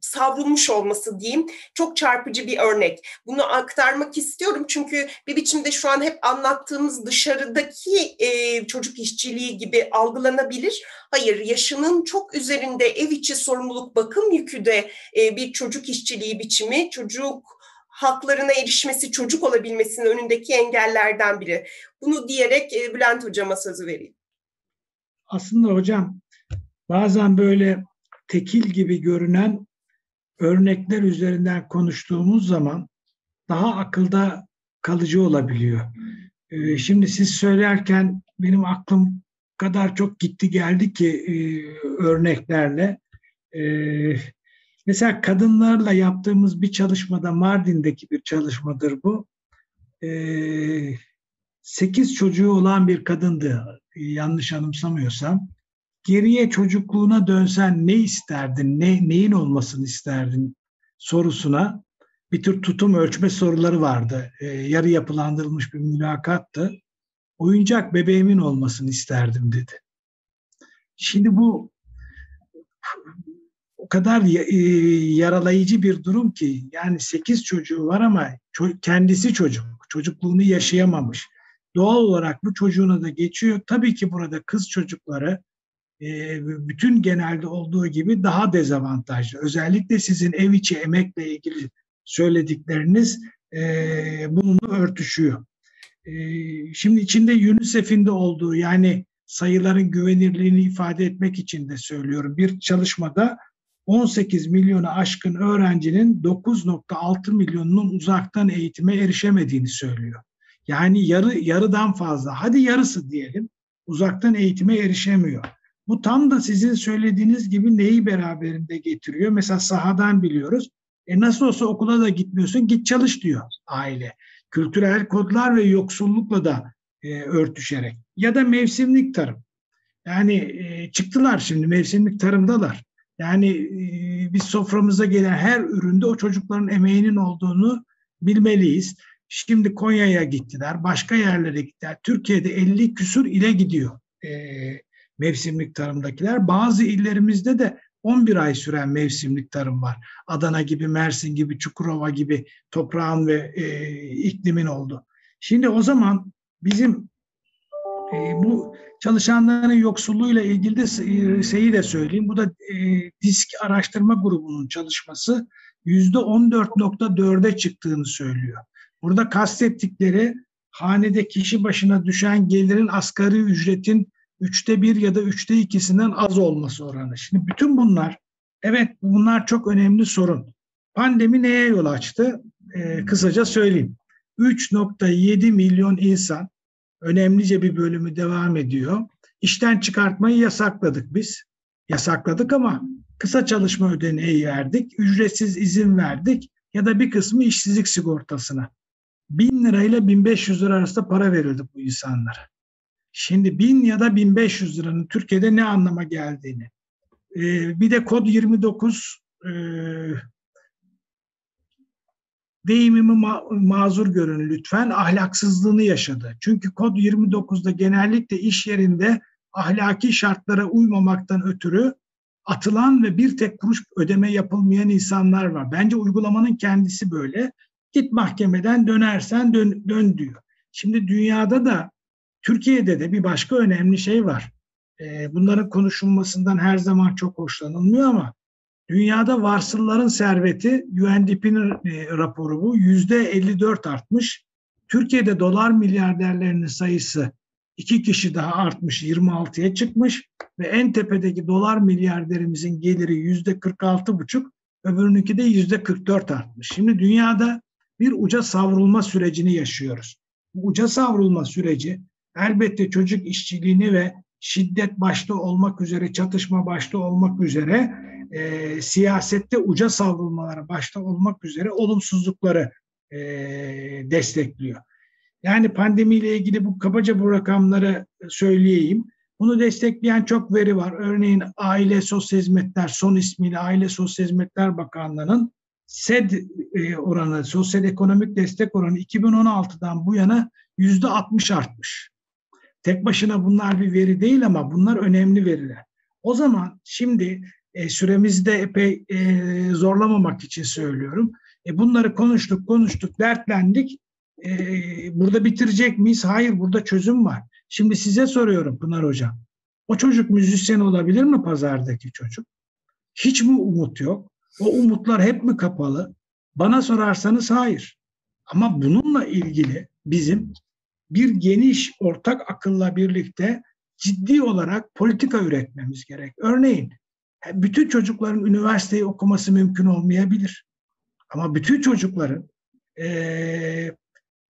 savrulmuş olması diyeyim çok çarpıcı bir örnek. Bunu aktarmak istiyorum çünkü bir biçimde şu an hep anlattığımız dışarıdaki e, çocuk işçiliği gibi algılanabilir. Hayır, yaşının çok üzerinde ev içi sorumluluk bakım yükü de e, bir çocuk işçiliği biçimi, çocuk haklarına erişmesi, çocuk olabilmesinin önündeki engellerden biri. Bunu diyerek e, Bülent Hocama sözü vereyim. Aslında hocam bazen böyle tekil gibi görünen örnekler üzerinden konuştuğumuz zaman daha akılda kalıcı olabiliyor. Ee, şimdi siz söylerken benim aklım kadar çok gitti geldi ki e, örneklerle. Ee, mesela kadınlarla yaptığımız bir çalışmada Mardin'deki bir çalışmadır bu. Ee, sekiz çocuğu olan bir kadındı yanlış anımsamıyorsam geriye çocukluğuna dönsen ne isterdin, ne, neyin olmasını isterdin sorusuna bir tür tutum ölçme soruları vardı. E, yarı yapılandırılmış bir mülakattı. Oyuncak bebeğimin olmasını isterdim dedi. Şimdi bu o kadar e, yaralayıcı bir durum ki yani sekiz çocuğu var ama kendisi çocuk, çocukluğunu yaşayamamış. Doğal olarak bu çocuğuna da geçiyor. Tabii ki burada kız çocukları bütün genelde olduğu gibi daha dezavantajlı. Özellikle sizin ev içi emekle ilgili söyledikleriniz e, bununla örtüşüyor. E, şimdi içinde UNICEF'in de olduğu yani sayıların güvenirliğini ifade etmek için de söylüyorum. Bir çalışmada 18 milyonu aşkın öğrencinin 9.6 milyonunun uzaktan eğitime erişemediğini söylüyor. Yani yarı yarıdan fazla, hadi yarısı diyelim, uzaktan eğitime erişemiyor. Bu tam da sizin söylediğiniz gibi neyi beraberinde getiriyor? Mesela sahadan biliyoruz. E nasıl olsa okula da gitmiyorsun, git çalış diyor aile. Kültürel kodlar ve yoksullukla da e, örtüşerek. Ya da mevsimlik tarım. Yani e, çıktılar şimdi mevsimlik tarımdalar. Yani e, biz soframıza gelen her üründe o çocukların emeğinin olduğunu bilmeliyiz. Şimdi Konya'ya gittiler, başka yerlere gittiler. Türkiye'de 50 küsur ile gidiyor e, mevsimlik tarımdakiler. Bazı illerimizde de 11 ay süren mevsimlik tarım var. Adana gibi, Mersin gibi, Çukurova gibi toprağın ve e, iklimin oldu. Şimdi o zaman bizim e, bu çalışanların yoksulluğuyla ilgili de e, şeyi de söyleyeyim. Bu da e, disk araştırma grubunun çalışması yüzde 14.4'e çıktığını söylüyor. Burada kastettikleri hanede kişi başına düşen gelirin asgari ücretin üçte bir ya da üçte ikisinden az olması oranı. Şimdi bütün bunlar, evet bunlar çok önemli sorun. Pandemi neye yol açtı? Ee, kısaca söyleyeyim. 3.7 milyon insan, önemlice bir bölümü devam ediyor. İşten çıkartmayı yasakladık biz. Yasakladık ama kısa çalışma ödeneği verdik, ücretsiz izin verdik ya da bir kısmı işsizlik sigortasına. 1000 lirayla 1500 lira arasında para verildi bu insanlara. Şimdi 1000 ya da 1500 liranın Türkiye'de ne anlama geldiğini. Ee, bir de kod 29 e, deyimimi ma- mazur görün lütfen ahlaksızlığını yaşadı. Çünkü kod 29'da genellikle iş yerinde ahlaki şartlara uymamaktan ötürü atılan ve bir tek kuruş ödeme yapılmayan insanlar var. Bence uygulamanın kendisi böyle. Git mahkemeden dönersen dön, dön diyor. Şimdi dünyada da Türkiye'de de bir başka önemli şey var. E, bunların konuşulmasından her zaman çok hoşlanılmıyor ama dünyada varsılların serveti UNDP'nin e, raporu bu yüzde 54 artmış. Türkiye'de dolar milyarderlerinin sayısı iki kişi daha artmış 26'ya çıkmış ve en tepedeki dolar milyarderimizin geliri yüzde 46 buçuk öbürününki de yüzde 44 artmış. Şimdi dünyada bir uca savrulma sürecini yaşıyoruz. Bu uca savrulma süreci elbette çocuk işçiliğini ve şiddet başta olmak üzere, çatışma başta olmak üzere e, siyasette uca savrulmaları başta olmak üzere olumsuzlukları e, destekliyor. Yani pandemiyle ilgili bu kabaca bu rakamları söyleyeyim. Bunu destekleyen çok veri var. Örneğin Aile Sosyal Hizmetler, son ismiyle Aile Sosyal Hizmetler Bakanlığı'nın SED e, oranı, sosyal ekonomik destek oranı 2016'dan bu yana yüzde 60 artmış. Tek başına bunlar bir veri değil ama bunlar önemli veriler. O zaman şimdi e, süremizi de epey e, zorlamamak için söylüyorum. E, bunları konuştuk, konuştuk, dertlendik. E, burada bitirecek miyiz? Hayır, burada çözüm var. Şimdi size soruyorum Pınar Hocam. O çocuk müzisyen olabilir mi pazardaki çocuk? Hiç mi umut yok? O umutlar hep mi kapalı? Bana sorarsanız hayır. Ama bununla ilgili bizim bir geniş ortak akılla birlikte ciddi olarak politika üretmemiz gerek. Örneğin bütün çocukların üniversiteyi okuması mümkün olmayabilir. Ama bütün çocukların e,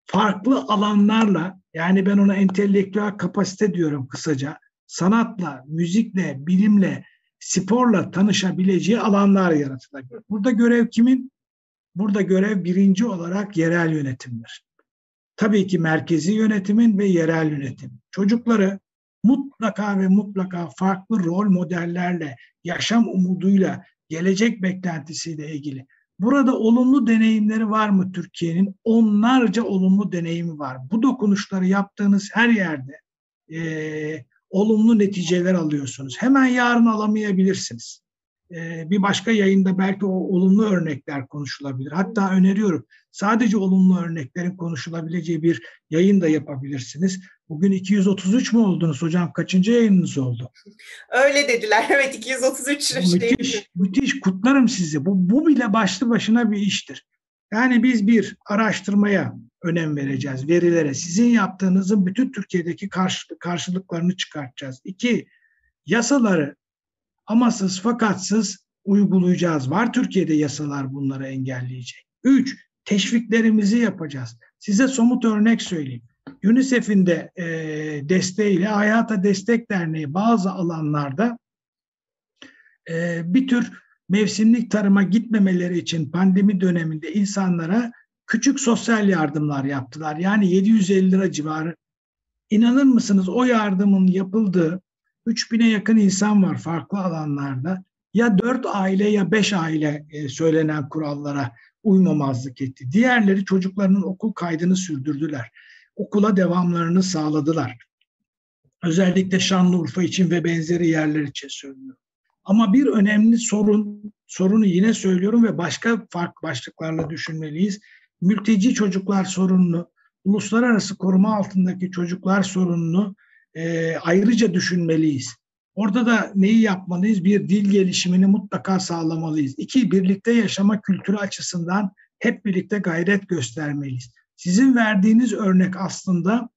farklı alanlarla yani ben ona entelektüel kapasite diyorum kısaca sanatla, müzikle, bilimle, sporla tanışabileceği alanlar yaratılabilir. Burada görev kimin? Burada görev birinci olarak yerel yönetimdir. Tabii ki merkezi yönetimin ve yerel yönetim. Çocukları mutlaka ve mutlaka farklı rol modellerle, yaşam umuduyla, gelecek beklentisiyle ilgili. Burada olumlu deneyimleri var mı Türkiye'nin? Onlarca olumlu deneyimi var. Bu dokunuşları yaptığınız her yerde e, olumlu neticeler alıyorsunuz. Hemen yarın alamayabilirsiniz. Ee, bir başka yayında belki o olumlu örnekler konuşulabilir. Hatta öneriyorum sadece olumlu örneklerin konuşulabileceği bir yayın da yapabilirsiniz. Bugün 233 mu oldunuz hocam? Kaçıncı yayınınız oldu? Öyle dediler. <laughs> Evet 233. Müthiş, müthiş. Kutlarım sizi. Bu, bu bile başlı başına bir iştir. Yani biz bir araştırmaya önem vereceğiz, verilere. Sizin yaptığınızın bütün Türkiye'deki karşılıklarını çıkartacağız. İki, yasaları amasız fakatsız uygulayacağız. Var Türkiye'de yasalar bunları engelleyecek. Üç, teşviklerimizi yapacağız. Size somut örnek söyleyeyim. UNICEF'in de e, desteğiyle Hayata Destek Derneği bazı alanlarda e, bir tür mevsimlik tarıma gitmemeleri için pandemi döneminde insanlara küçük sosyal yardımlar yaptılar. Yani 750 lira civarı. İnanır mısınız o yardımın yapıldığı 3000'e yakın insan var farklı alanlarda. Ya 4 aile ya 5 aile e, söylenen kurallara uymamazlık etti. Diğerleri çocuklarının okul kaydını sürdürdüler. Okula devamlarını sağladılar. Özellikle Şanlıurfa için ve benzeri yerler için söylüyorum. Ama bir önemli sorun, sorunu yine söylüyorum ve başka fark başlıklarla düşünmeliyiz. Mülteci çocuklar sorununu, uluslararası koruma altındaki çocuklar sorununu e, ayrıca düşünmeliyiz. Orada da neyi yapmalıyız? Bir dil gelişimini mutlaka sağlamalıyız. İki, birlikte yaşama kültürü açısından hep birlikte gayret göstermeliyiz. Sizin verdiğiniz örnek aslında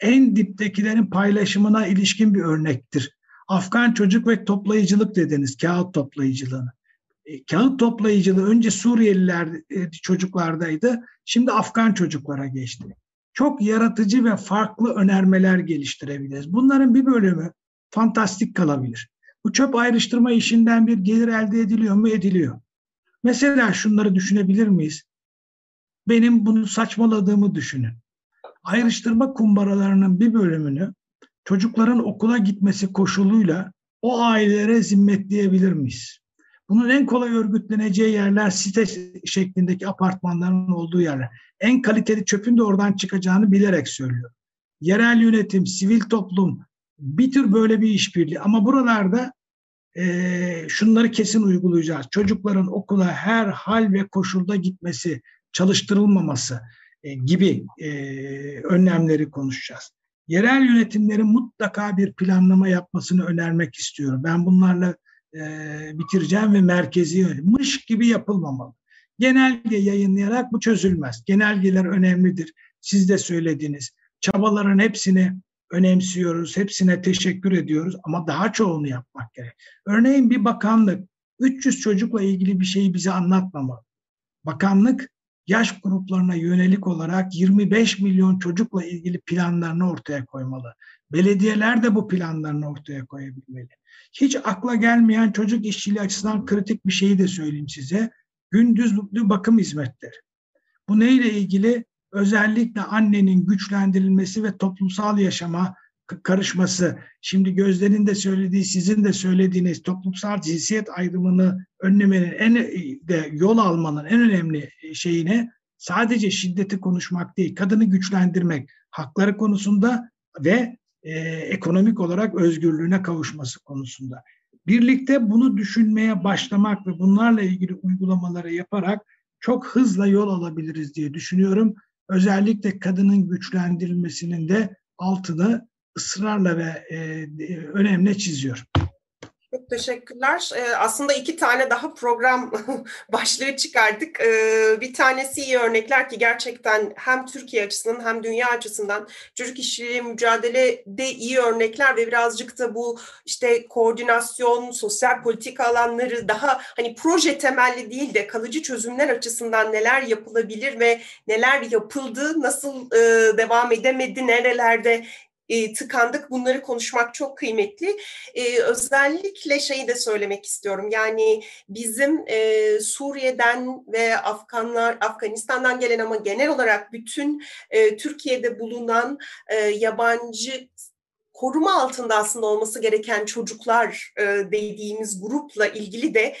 en diptekilerin paylaşımına ilişkin bir örnektir. Afgan çocuk ve toplayıcılık dediniz, kağıt toplayıcılığını. E, kağıt toplayıcılığı önce Suriyeliler e, çocuklardaydı, şimdi Afgan çocuklara geçti. Çok yaratıcı ve farklı önermeler geliştirebiliriz. Bunların bir bölümü fantastik kalabilir. Bu çöp ayrıştırma işinden bir gelir elde ediliyor mu? Ediliyor. Mesela şunları düşünebilir miyiz? Benim bunu saçmaladığımı düşünün. Ayrıştırma kumbaralarının bir bölümünü çocukların okula gitmesi koşuluyla o ailelere zimmetleyebilir miyiz? Bunun en kolay örgütleneceği yerler site şeklindeki apartmanların olduğu yerler. En kaliteli çöpün de oradan çıkacağını bilerek söylüyorum. Yerel yönetim, sivil toplum bir tür böyle bir işbirliği. Ama buralarda e, şunları kesin uygulayacağız. Çocukların okula her hal ve koşulda gitmesi, çalıştırılmaması e, gibi e, önlemleri konuşacağız. Yerel yönetimlerin mutlaka bir planlama yapmasını önermek istiyorum. Ben bunlarla e, bitireceğim ve merkezi. Mış gibi yapılmamalı. Genelge yayınlayarak bu çözülmez. Genelgeler önemlidir. Siz de söylediniz. Çabaların hepsini önemsiyoruz, hepsine teşekkür ediyoruz ama daha çoğunu yapmak gerek. Örneğin bir bakanlık 300 çocukla ilgili bir şeyi bize anlatmamalı. Bakanlık yaş gruplarına yönelik olarak 25 milyon çocukla ilgili planlarını ortaya koymalı. Belediyeler de bu planlarını ortaya koyabilmeli. Hiç akla gelmeyen çocuk işçiliği açısından kritik bir şeyi de söyleyeyim size. Gündüzlü bakım hizmetleri. Bu neyle ilgili? Özellikle annenin güçlendirilmesi ve toplumsal yaşama karışması. Şimdi Gözler'in de söylediği, sizin de söylediğiniz toplumsal cinsiyet ayrımını önlemenin en de yol almanın en önemli şeyine sadece şiddeti konuşmak değil, kadını güçlendirmek, hakları konusunda ve e, ekonomik olarak özgürlüğüne kavuşması konusunda. Birlikte bunu düşünmeye başlamak ve bunlarla ilgili uygulamaları yaparak çok hızla yol alabiliriz diye düşünüyorum. Özellikle kadının güçlendirilmesinin de altını ısrarla ve e, önemli çiziyor. Teşekkürler. Ee, aslında iki tane daha program <laughs> başlığı çıkardık. Ee, bir tanesi iyi örnekler ki gerçekten hem Türkiye açısından hem dünya açısından çocuk işçiliği mücadelede iyi örnekler ve birazcık da bu işte koordinasyon, sosyal politika alanları daha hani proje temelli değil de kalıcı çözümler açısından neler yapılabilir ve neler yapıldı, nasıl e, devam edemedi, nerelerde e, tıkandık. Bunları konuşmak çok kıymetli. E, özellikle şeyi de söylemek istiyorum. Yani bizim e, Suriye'den ve Afganlar, Afganistan'dan gelen ama genel olarak bütün e, Türkiye'de bulunan e, yabancı koruma altında aslında olması gereken çocuklar e, dediğimiz grupla ilgili de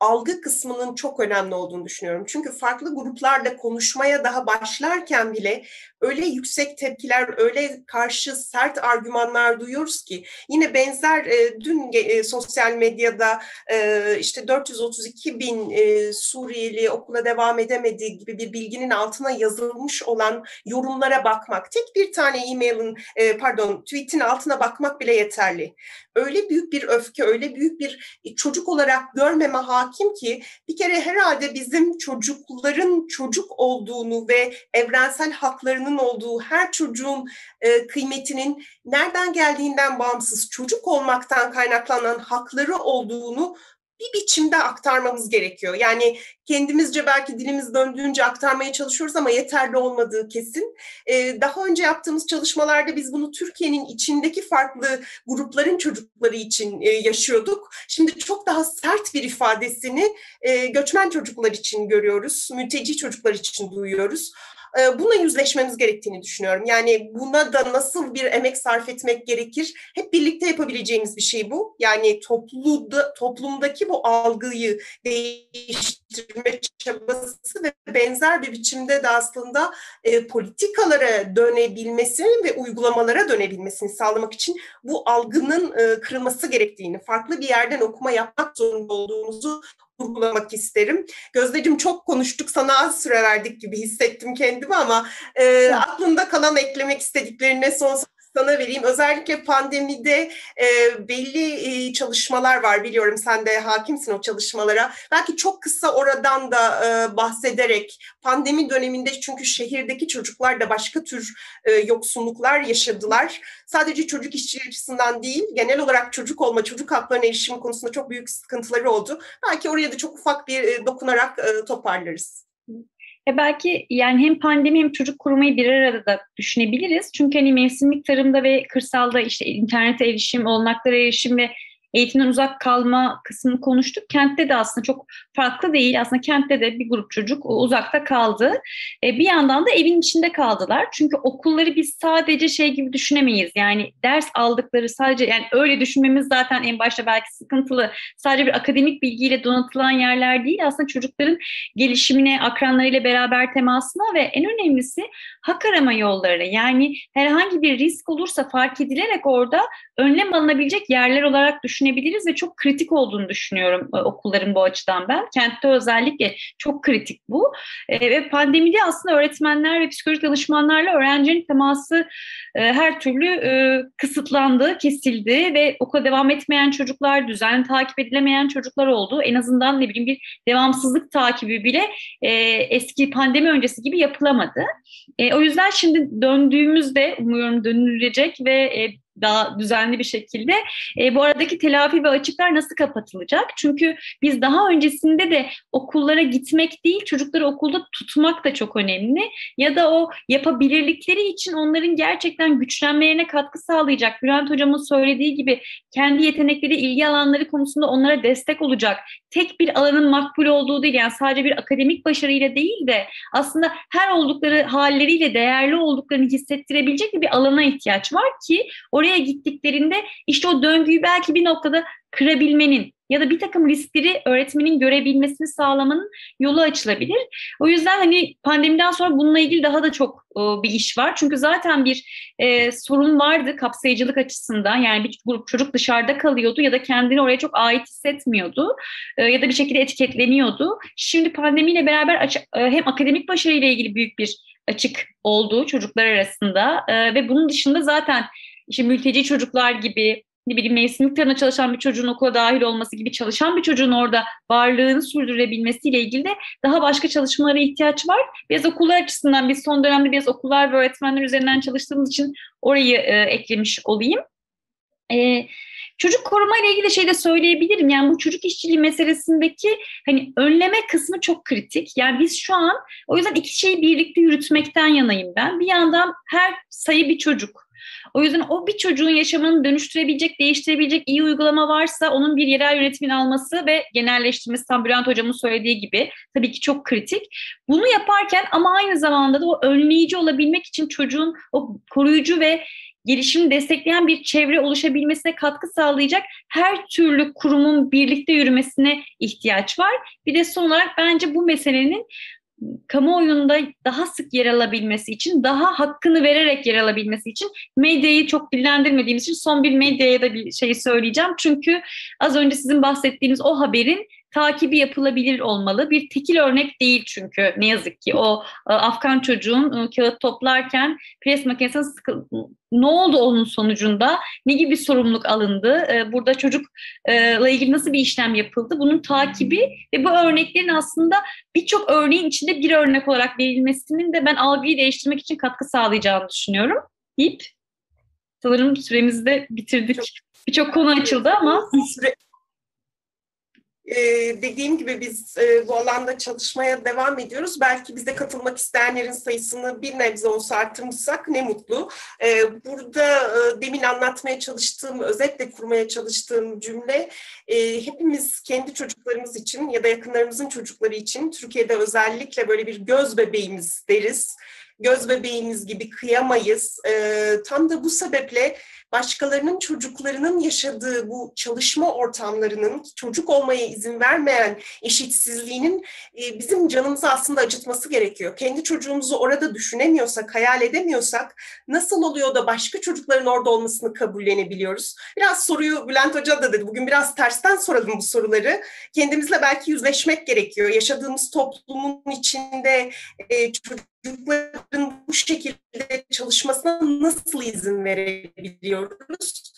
algı kısmının çok önemli olduğunu düşünüyorum. Çünkü farklı gruplarla konuşmaya daha başlarken bile öyle yüksek tepkiler, öyle karşı sert argümanlar duyuyoruz ki yine benzer e, dün e, sosyal medyada e, işte 432 bin e, Suriyeli okula devam edemediği gibi bir bilginin altına yazılmış olan yorumlara bakmak, tek bir tane e-mailin e, pardon tweetin altına bakmak bile yeterli. Öyle büyük bir öfke, öyle büyük bir çocuk olarak görmeme hakim ki bir kere herhalde bizim çocukların çocuk olduğunu ve evrensel haklarının olduğu, her çocuğun e, kıymetinin nereden geldiğinden bağımsız çocuk olmaktan kaynaklanan hakları olduğunu bir biçimde aktarmamız gerekiyor. Yani kendimizce belki dilimiz döndüğünce aktarmaya çalışıyoruz ama yeterli olmadığı kesin. Ee, daha önce yaptığımız çalışmalarda biz bunu Türkiye'nin içindeki farklı grupların çocukları için e, yaşıyorduk. Şimdi çok daha sert bir ifadesini e, göçmen çocuklar için görüyoruz, mülteci çocuklar için duyuyoruz. E, buna yüzleşmemiz gerektiğini düşünüyorum. Yani buna da nasıl bir emek sarf etmek gerekir? Hep birlikte yapabileceğimiz bir şey bu. Yani toplumda, toplumdaki bu algıyı değiştirme çabası ve benzer bir biçimde de aslında e, politikalara dönebilmesini ve uygulamalara dönebilmesini sağlamak için bu algının e, kırılması gerektiğini, farklı bir yerden okuma yapmak zorunda olduğumuzu vurgulamak isterim. Gözdeciğim çok konuştuk, sana az süre verdik gibi hissettim kendimi ama e, aklında kalan eklemek istediklerine son sana vereyim. Özellikle pandemide e, belli e, çalışmalar var biliyorum sen de hakimsin o çalışmalara. Belki çok kısa oradan da e, bahsederek pandemi döneminde çünkü şehirdeki çocuklar da başka tür e, yoksunluklar yaşadılar. Sadece çocuk işçi açısından değil genel olarak çocuk olma, çocuk haklarına erişim konusunda çok büyük sıkıntıları oldu. Belki oraya da çok ufak bir e, dokunarak e, toparlarız. E belki yani hem pandemi hem çocuk korumayı bir arada da düşünebiliriz. Çünkü hani mevsimlik tarımda ve kırsalda işte internete erişim, olanaklara erişim ve eğitimden uzak kalma kısmını konuştuk. Kentte de aslında çok farklı değil. Aslında kentte de bir grup çocuk uzakta kaldı. E, bir yandan da evin içinde kaldılar. Çünkü okulları biz sadece şey gibi düşünemeyiz. Yani ders aldıkları sadece yani öyle düşünmemiz zaten en başta belki sıkıntılı. Sadece bir akademik bilgiyle donatılan yerler değil. Aslında çocukların gelişimine, akranlarıyla beraber temasına ve en önemlisi hak arama yolları. Yani herhangi bir risk olursa fark edilerek orada önlem alınabilecek yerler olarak düşünebiliriz ve çok kritik olduğunu düşünüyorum e, okulların bu açıdan ben. Kentte özellikle çok kritik bu. E, ve pandemide aslında öğretmenler ve psikolojik danışmanlarla öğrencinin teması e, her türlü e, kısıtlandı, kesildi ve okula devam etmeyen çocuklar, düzenli takip edilemeyen çocuklar oldu. En azından ne bileyim bir devamsızlık takibi bile e, eski pandemi öncesi gibi yapılamadı. E, o yüzden şimdi döndüğümüzde umuyorum dönülecek ve e, daha düzenli bir şekilde. E, bu aradaki telafi ve açıklar nasıl kapatılacak? Çünkü biz daha öncesinde de okullara gitmek değil, çocukları okulda tutmak da çok önemli. Ya da o yapabilirlikleri için onların gerçekten güçlenmelerine katkı sağlayacak. Bülent Hocam'ın söylediği gibi kendi yetenekleri, ilgi alanları konusunda onlara destek olacak. Tek bir alanın makbul olduğu değil, yani sadece bir akademik başarıyla değil de aslında her oldukları halleriyle değerli olduklarını hissettirebilecek bir alana ihtiyaç var ki oraya oraya gittiklerinde işte o döngüyü belki bir noktada kırabilmenin ya da bir takım riskleri öğretmenin görebilmesini sağlamanın yolu açılabilir. O yüzden hani pandemiden sonra bununla ilgili daha da çok e, bir iş var. Çünkü zaten bir e, sorun vardı kapsayıcılık açısından. Yani bir grup çocuk dışarıda kalıyordu ya da kendini oraya çok ait hissetmiyordu e, ya da bir şekilde etiketleniyordu. Şimdi pandemiyle beraber açık, e, hem akademik başarıyla ilgili büyük bir açık olduğu çocuklar arasında e, ve bunun dışında zaten işte mülteci çocuklar gibi ne bileyim mevsimlik tarımda çalışan bir çocuğun okula dahil olması gibi çalışan bir çocuğun orada varlığını sürdürebilmesiyle ilgili de daha başka çalışmalara ihtiyaç var. Biz okullar açısından biz son dönemde biz okullar ve öğretmenler üzerinden çalıştığımız için orayı e, eklemiş olayım. E, çocuk koruma ile ilgili şey de söyleyebilirim. Yani bu çocuk işçiliği meselesindeki hani önleme kısmı çok kritik. Yani biz şu an o yüzden iki şeyi birlikte yürütmekten yanayım ben. Bir yandan her sayı bir çocuk o yüzden o bir çocuğun yaşamını dönüştürebilecek, değiştirebilecek iyi uygulama varsa onun bir yerel yönetimin alması ve genelleştirmesi tam Bülent Hocam'ın söylediği gibi tabii ki çok kritik. Bunu yaparken ama aynı zamanda da o önleyici olabilmek için çocuğun o koruyucu ve gelişimi destekleyen bir çevre oluşabilmesine katkı sağlayacak her türlü kurumun birlikte yürümesine ihtiyaç var. Bir de son olarak bence bu meselenin kamuoyunda daha sık yer alabilmesi için, daha hakkını vererek yer alabilmesi için medyayı çok dillendirmediğimiz için son bir medyaya da bir şey söyleyeceğim. Çünkü az önce sizin bahsettiğiniz o haberin takibi yapılabilir olmalı. Bir tekil örnek değil çünkü ne yazık ki o e, Afgan çocuğun e, kağıt toplarken pres makinesine sıkı, ne oldu onun sonucunda? Ne gibi sorumluluk alındı? E, burada çocukla ilgili nasıl bir işlem yapıldı? Bunun takibi ve bu örneklerin aslında birçok örneğin içinde bir örnek olarak verilmesinin de ben algıyı değiştirmek için katkı sağlayacağını düşünüyorum. deyip sanırım süremizi de bitirdik. Birçok konu açıldı ama. Süre, Ee, dediğim gibi biz e, bu alanda çalışmaya devam ediyoruz. Belki bize katılmak isteyenlerin sayısını bir nebze olsa arttırmışsak ne mutlu. Ee, burada e, demin anlatmaya çalıştığım, özetle kurmaya çalıştığım cümle e, hepimiz kendi çocuklarımız için ya da yakınlarımızın çocukları için Türkiye'de özellikle böyle bir göz bebeğimiz deriz. Göz bebeğimiz gibi kıyamayız. E, tam da bu sebeple başkalarının çocuklarının yaşadığı bu çalışma ortamlarının çocuk olmaya izin vermeyen eşitsizliğinin e, bizim canımızı aslında acıtması gerekiyor. Kendi çocuğumuzu orada düşünemiyorsak, hayal edemiyorsak nasıl oluyor da başka çocukların orada olmasını kabullenebiliyoruz? Biraz soruyu Bülent Hoca da dedi. Bugün biraz tersten soralım bu soruları. Kendimizle belki yüzleşmek gerekiyor. Yaşadığımız toplumun içinde e, çocukların bu şekilde çalışmasına nasıl izin verebiliyoruz?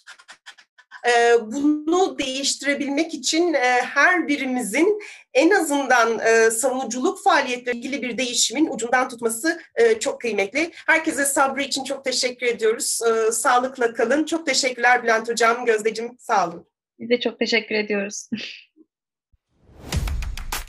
Ee, bunu değiştirebilmek için e, her birimizin en azından e, savunuculuk faaliyetle ilgili bir değişimin ucundan tutması e, çok kıymetli. Herkese sabrı için çok teşekkür ediyoruz. Sağlıkla kalın. Çok teşekkürler Bülent Hocam, Gözdeciğim sağ olun. Biz de çok teşekkür ediyoruz. <laughs>